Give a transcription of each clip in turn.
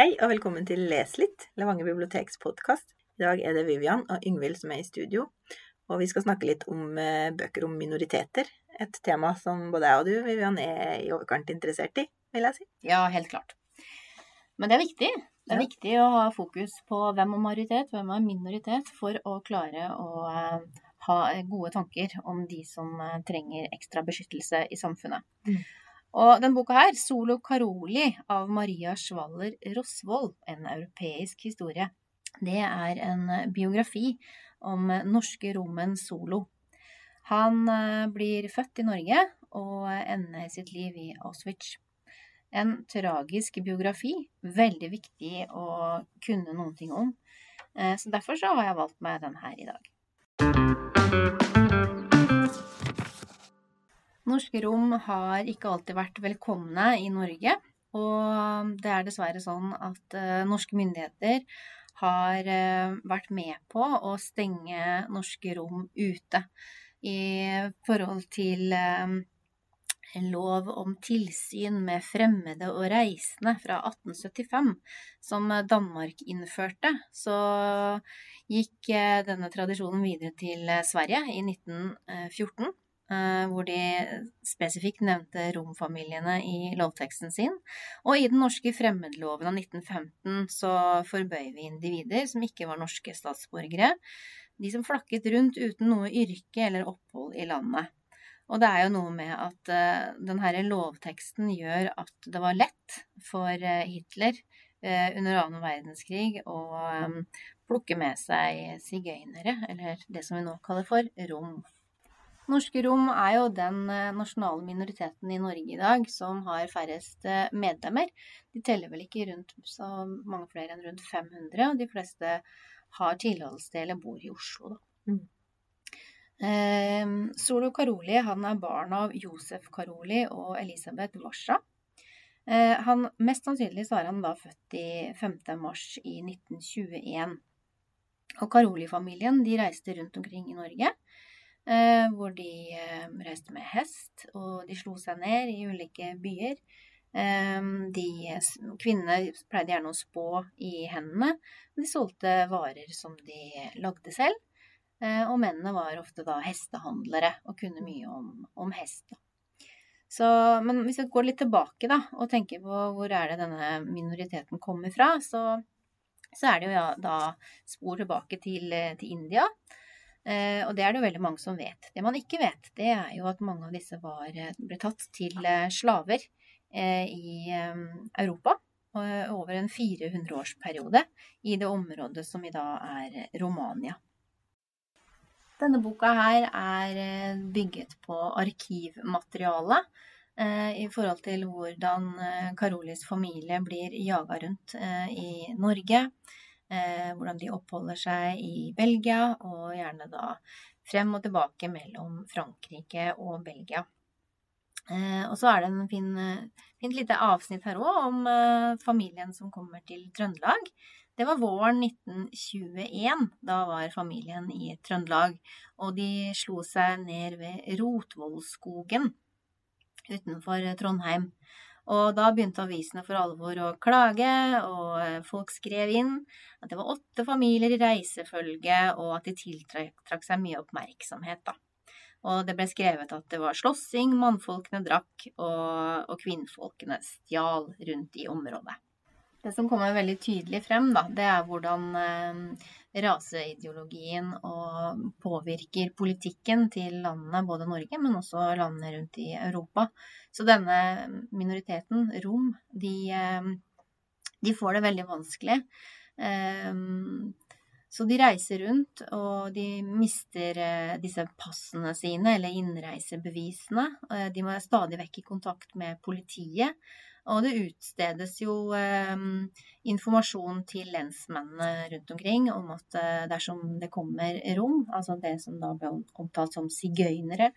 Hei og velkommen til Les litt, Levanger biblioteks podkast. I dag er det Vivian og Yngvild som er i studio, og vi skal snakke litt om eh, bøker om minoriteter. Et tema som både jeg og du, Vivian, er i overkant interessert i, vil jeg si. Ja, helt klart. Men det er viktig. Det er Ja. viktig å ha fokus på hvem er majoritet, hvem er minoritet, for å klare å eh, ha gode tanker om de som eh, trenger ekstra beskyttelse i samfunnet. Mm. Og den boka her, 'Solo Caroli' av Maria Schwaller Rosvold, en europeisk historie, det er en eh, biografi om eh, norske romen Solo. Han eh, blir født i Norge og ender sitt liv i Auschwitz. En tragisk biografi, veldig viktig å kunne noen ting om. Så derfor så har jeg valgt meg den her i dag. Norske rom har ikke alltid vært velkomne i Norge. Og det er dessverre sånn at eh, norske myndigheter har eh, vært med på å stenge norske rom ute i forhold til eh, lov om tilsyn med fremmede og reisende fra 1875, som Danmark innførte. Så gikk denne tradisjonen videre til Sverige i 1914. eh, Hvor de spesifikt nevnte romfamiliene i lovteksten sin. Og i den norske fremmedloven av 1915 så forbøy vi individer som ikke var norske statsborgere. De som flakket rundt uten noe yrke eller opphold i landet. Og det er jo noe med at denne lovteksten gjør at det var lett for eh, Hitler eh, under annen verdenskrig å eh, plukke med seg sigøynere, eller det som vi nå kaller for rom. Norske rom er jo den eh, nasjonale minoriteten i Norge i dag som har færrest eh, medlemmer. De teller vel ikke rundt så mange flere enn rundt 500, og de fleste har tilholdssted eller bor i Oslo, da. Mm. Eh, Solo Karoli han er barn av Josef Karoli og Elisabeth Wascha. Eh, han, mest sannsynlig så er han da født i 5. mars i 1921. Og Karoli-familien de reiste rundt omkring i Norge, hvor de eh, reiste med hest, og de slo seg ned i ulike byer. Eh, de, kvinnene pleide gjerne å spå i hendene. De solgte varer som de lagde selv. Eh, Og mennene var ofte da hestehandlere og kunne mye om, om hest. Da. Så, men hvis vi går litt tilbake da, og tenker på hvor er det denne minoriteten kommer fra, så, så er det jo ja, da spor tilbake til, eh, til India. Eh, og det er det jo veldig mange som vet. Det man ikke vet, det er jo at mange av disse var, eh, ble tatt til eh, slaver i Europa over en 400-årsperiode i det området som i dag er Romania. Denne boka her er bygget på arkivmateriale i forhold til hvordan Carolis familie blir jaga rundt i Norge. Eh, hvordan de oppholder seg i Belgia, og gjerne da frem og tilbake mellom Frankrike og Belgia. Eh, og så er det en fin, eh, fint lite avsnitt her òg om eh, familien som kommer til Trøndelag. Det var våren 1921. Da var familien i Trøndelag, og de slo seg ned ved Rotvollskogen utenfor Trondheim. Og da begynte avisene for alvor å klage, og eh, folk skrev inn at det var åtte familier i reisefølge, og at de tiltrakk seg mye oppmerksomhet, da. Og det ble skrevet at det var slåssing, mannfolkene drakk, og, og kvinnfolkene stjal rundt i området. Det som kommer veldig tydelig frem, da, det er hvordan eh, raseideologien og påvirker politikken til landene, både Norge, men også landene rundt i Europa. Så denne minoriteten, rom, de, eh, de får det veldig vanskelig. Eh, så de reiser rundt, og de mister disse passene sine, eller innreisebevisene. De må stadig vekk i kontakt med politiet. Og det utstedes jo eh, informasjon til lensmennene rundt omkring om at eh, dersom det kommer rom, altså det som da ble omtalt som sigøynere,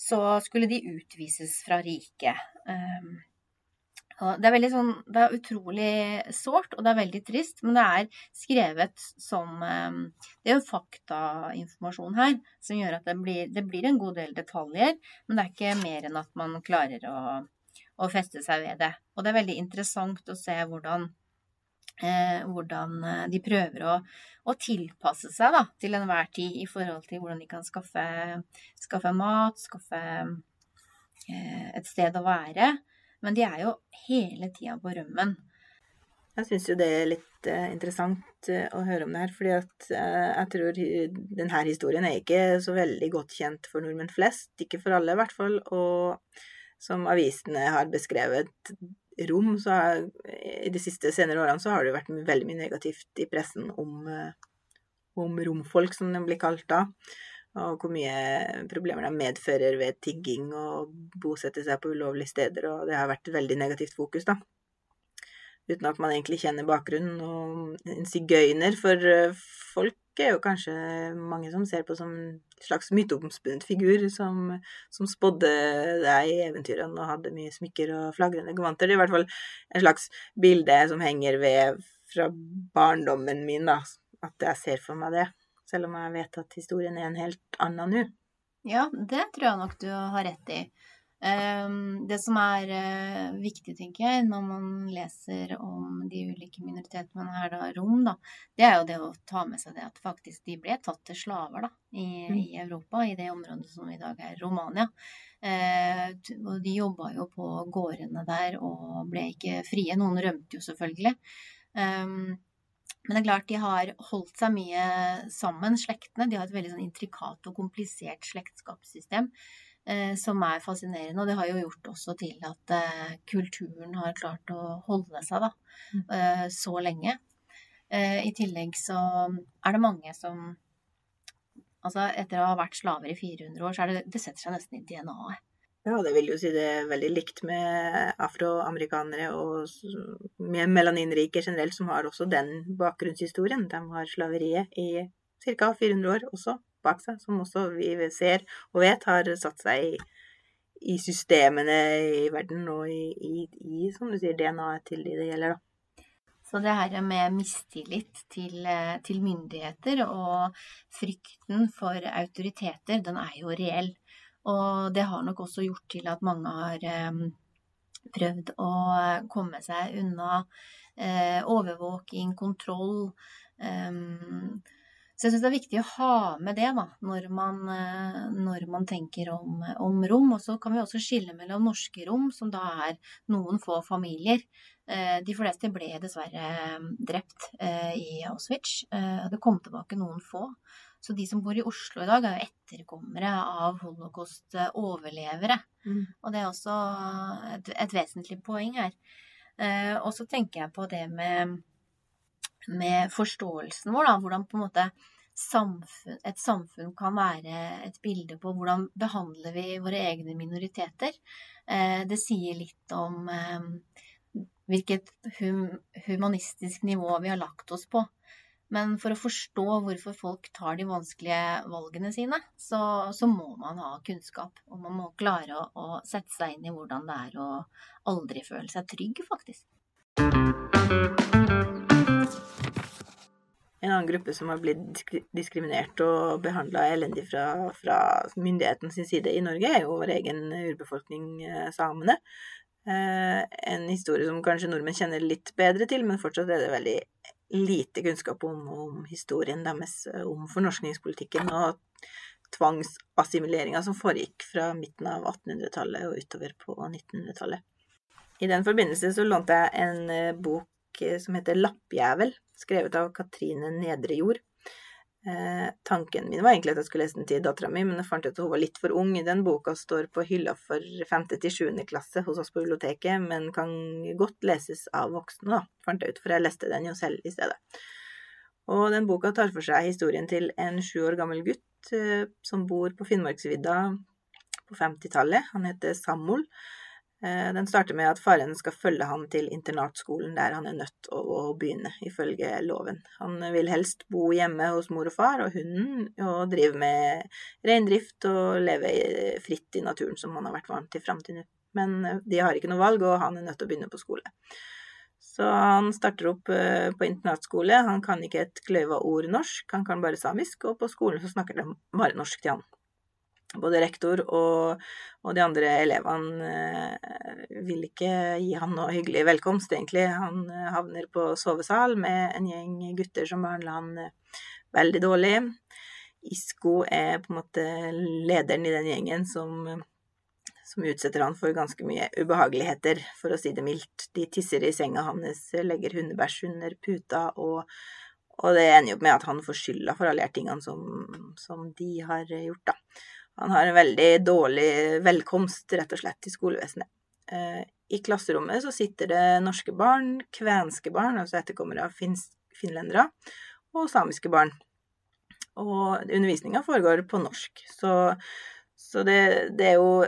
så skulle de utvises fra riket. Eh, det er sånn Det er utrolig sårt, og det er veldig trist, men det er skrevet som eh, Det er jo faktainformasjon her som gjør at det blir, det blir en god del detaljer, men det er ikke mer enn at man klarer å, å feste seg ved det. Og det er veldig interessant å se hvordan Eh, hvordan eh, de prøver å, å tilpasse seg da, til enhver tid i forhold til hvordan de kan skaffe, skaffe mat, skaffe eh, et sted å være. Men de er jo hele tida på rømmen. Jeg syns jo det er litt eh, interessant eh, å høre om det her, fordi at jeg tror denne historien er ikke så veldig godt kjent for nordmenn flest. Ikke for alle, i hvert fall. Og som avisene har beskrevet rom, så har, i de siste senere årene så har det vært veldig mye negativt i pressen om, om romfolk, som de blir kalt da. Og hvor mye problemer de medfører ved tigging og bosette seg på ulovlige steder. Og det har vært veldig negativt fokus, da uten at man egentlig kjenner bakgrunnen. Og en sigøyner for eh, folk er jo kanskje mange som ser på som en slags myteomspunnet figur som, som spådde deg i eventyrene og hadde mye smykker og flagrende gevanter. Det er i hvert fall en slags bilde som henger ved fra barndommen min, da. At jeg ser for meg det. Selv om jeg vet at historien er en helt annen nå. Ja, det tror jeg nok du har rett i. Ehm, det som er eh, viktig, tenker jeg, når man leser om de ulike minoritetene, man her da rom, da, det er jo det å ta med seg det at faktisk de ble tatt til slaver da, i, mm. i Europa, i det området som i dag er Romania. Eh, og de jobba jo på gårdene der og ble ikke frie. Noen rømte jo selvfølgelig. Um, men det er klart de har holdt seg mye sammen, slektene. De har et veldig sånn intrikat og komplisert slektskapssystem. Eh, som er fascinerende. Og det har jo gjort også til at eh, kulturen har klart å holde seg da, mm. eh, så lenge. I tillegg så er det mange som Altså etter å ha vært slaver i 400 år, så er det, det setter seg nesten i DNA-et. Ja, det vil jo si det er veldig likt med afroamerikanere og med melaninrike generelt, som har også den bakgrunnshistorien. De har slaveriet i ca. 400 år også bak seg, som også vi ser og vet har satt seg i, i systemene i verden og i, i, i som du sier, DNA-et til de det gjelder, da. Så det her med mistillit til, til, myndigheter og frykten for autoriteter, den er jo reell. Og det har nok også gjort til at mange har um, prøvd å komme seg unna uh, overvåking, kontroll. Um, så jeg syns det er viktig å ha med det da, når man, eh, når man tenker om, om, rom. Og så kan vi også skille mellom norske rom, som da er noen få familier. Eh, de fleste ble dessverre eh, drept i Auschwitz. Det kom tilbake noen få. Så de som bor i Oslo i dag, er jo etterkommere av holocaust-overlevere. Mm. Og det er også et, et vesentlig poeng her. Og så tenker jeg på det med med forståelsen vår, da, hvordan på en måte samfunn, et samfunn kan være et bilde på hvordan behandler vi våre egne minoriteter. Eh, det sier litt om eh, hvilket humanistisk nivå vi har lagt oss på. Men for å forstå hvorfor folk tar de vanskelige valgene sine, så, så må man ha kunnskap. Og man må klare å, å, sette seg inn i hvordan det er å aldri føle seg trygg, faktisk. En annen gruppe som har blitt diskriminert og behandla elendig fra, fra myndighetens side i Norge, er jo vår egen urbefolkning, eh, samene. Eh, en historie som kanskje nordmenn kjenner litt bedre til, men fortsatt er det veldig lite kunnskap om, om historien deres, eh, om fornorskningspolitikken og tvangsassimileringa som foregikk fra midten av 1800-tallet og utover på 1900-tallet. I den forbindelse så lånte jeg en bok som heter Lappjævel, skrevet av Katrine Nedrejord. Eh, tanken min var egentlig at jeg skulle lese den til dattera mi, men jeg fant ut at hun var litt for ung. Den boka står på hylla for 5. til 7. klasse hos oss på biblioteket, men kan godt leses av voksne, da, fant jeg ut, for jeg leste den jo selv i stedet. Og den boka tar for seg historien til en sju år gammel gutt eh, som bor på Finnmarksvidda på 50-tallet. Han heter Samuel. Eh, den starter med at faren skal følge han til internatskolen der han er nødt til å begynne, ifølge loven. Han vil helst bo hjemme hos mor og far og hunden, og drive med reindrift og leve fritt i naturen som han har vært vant til fram til nå. Men eh, de har ikke noe valg, og han er nødt til å begynne på skole. Så han starter opp eh, på internatskole. Han kan ikke et kløyva ord norsk, han kan bare samisk, og på skolen så snakker de bare norsk til han. Både rektor og, og de andre elevene eh, vil ikke gi han noe hyggelig velkomst, egentlig. Han eh, havner på sovesal med en gjeng gutter som behandler han eh, veldig dårlig. Isko er på en måte lederen i den gjengen som, som utsetter han for ganske mye ubehageligheter, for å si det mildt. De tisser i senga hans, legger hundebæsj under puta, og, og det ender jo med at han får skylda for alle de tingene som, som de har gjort, da. Han har en veldig dårlig velkomst, rett og slett, til skolevesenet. Eh, I klasserommet så sitter det norske barn, kvenske barn, altså etterkommere av finlendere, og samiske barn. Og undervisninga foregår på norsk. Så, så det, det, er jo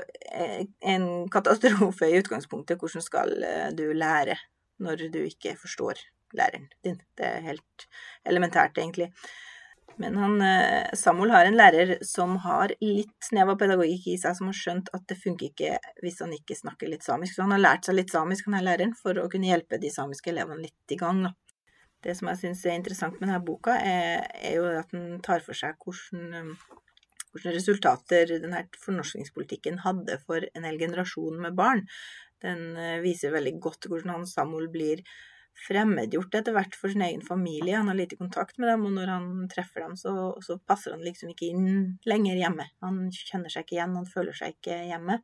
en katastrofe i utgangspunktet. Hvordan skal eh, du lære når du ikke forstår læreren din? Det er helt elementært, egentlig. Men han, eh, Samuel har en lærer som har litt snev av pedagogikk i seg, som har skjønt at det funker ikke hvis han ikke snakker litt samisk. Så han har lært seg litt samisk, han er læreren, for å kunne hjelpe de samiske elevene litt i gang. Det som jeg syns er interessant med denne boka, er, er, jo at den tar for seg hvordan, hvordan resultater denne fornorskingspolitikken hadde for en hel generasjon med barn. Den eh, viser veldig godt hvordan han Samuel blir fremmedgjort etter hvert for sin egen familie. Han har lite kontakt med dem, og når han treffer dem, så, så, passer han liksom ikke inn lenger hjemme. Han kjenner seg ikke igjen, han føler seg ikke hjemme.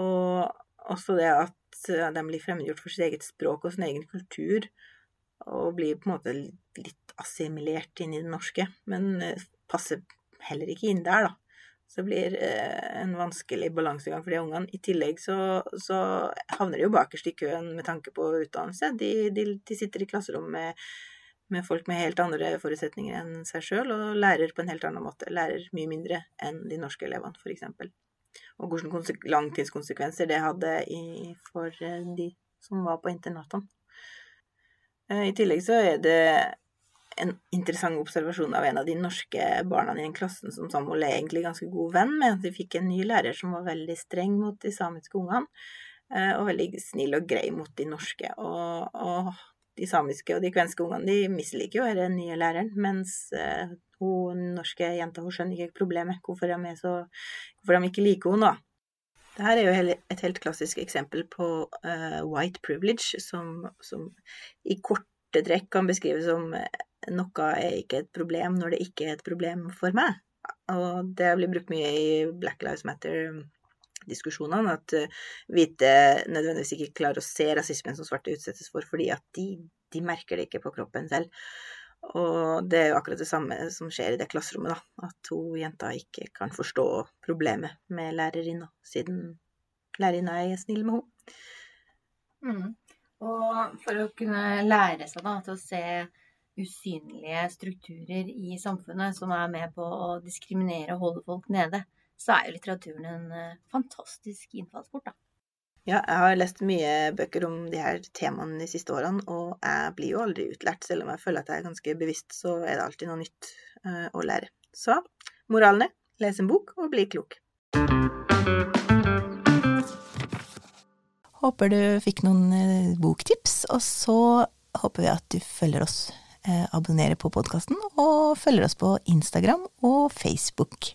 Og også det at de blir fremmedgjort for sitt eget språk og sin egen kultur, og blir på en måte litt assimilert inn i det norske, men eh, passer heller ikke inn der, da. Så det blir eh, en vanskelig balansegang for de ungene. I tillegg så, så, havner de jo bakerst i køen med tanke på utdannelse. De, de, de sitter i klasserom med, med, folk med helt andre forutsetninger enn seg sjøl, og lærer på en helt annen måte. Lærer mye mindre enn de norske elevene, f.eks. Og hvilke langtidskonsekvenser det hadde i, for eh, de som var på internatene. Eh, I tillegg så er det en interessant observasjon av en av de norske barna i den klassen som Samuel er egentlig ganske god venn med. De fikk en ny lærer som var veldig streng mot de samiske ungene, eh, og veldig snill og grei mot de norske. Og, og de samiske og de kvenske ungene de misliker jo den nye læreren, mens uh, hun norske jenta hun skjønner ikke problemet, hvorfor de, så, hvorfor de ikke liker henne. Dette er jo et helt klassisk eksempel på uh, white privilege, som, som i korte trekk kan beskrives som noe er ikke et problem når det ikke er et problem for meg. Og det blir brukt mye i Black Lives Matter-diskusjonene, at eh, hvite nødvendigvis ikke klarer å se rasismen som svarte utsettes for, fordi at de, de merker det ikke på kroppen selv. Og det er jo akkurat det samme som skjer i det klasserommet, da. At to jenter ikke kan forstå problemet med lærerinna, siden lærerinna er snill med henne. Mm. Og for å kunne lære seg da, til å se usynlige strukturer i samfunnet som er med på å diskriminere og holde folk nede, så er jo litteraturen en eh, fantastisk innfallsport, da. Ja, jeg har lest mye bøker om de her temaene de siste årene, og jeg blir jo aldri utlært. Selv om jeg føler at jeg er ganske bevisst, så er det alltid noe nytt uh, å lære. Så moralen er les en bok og bli klok. Håper du fikk noen uh, boktips, og så håper vi at du følger oss Eh, abonnerer på podkasten og følger oss på Instagram og Facebook.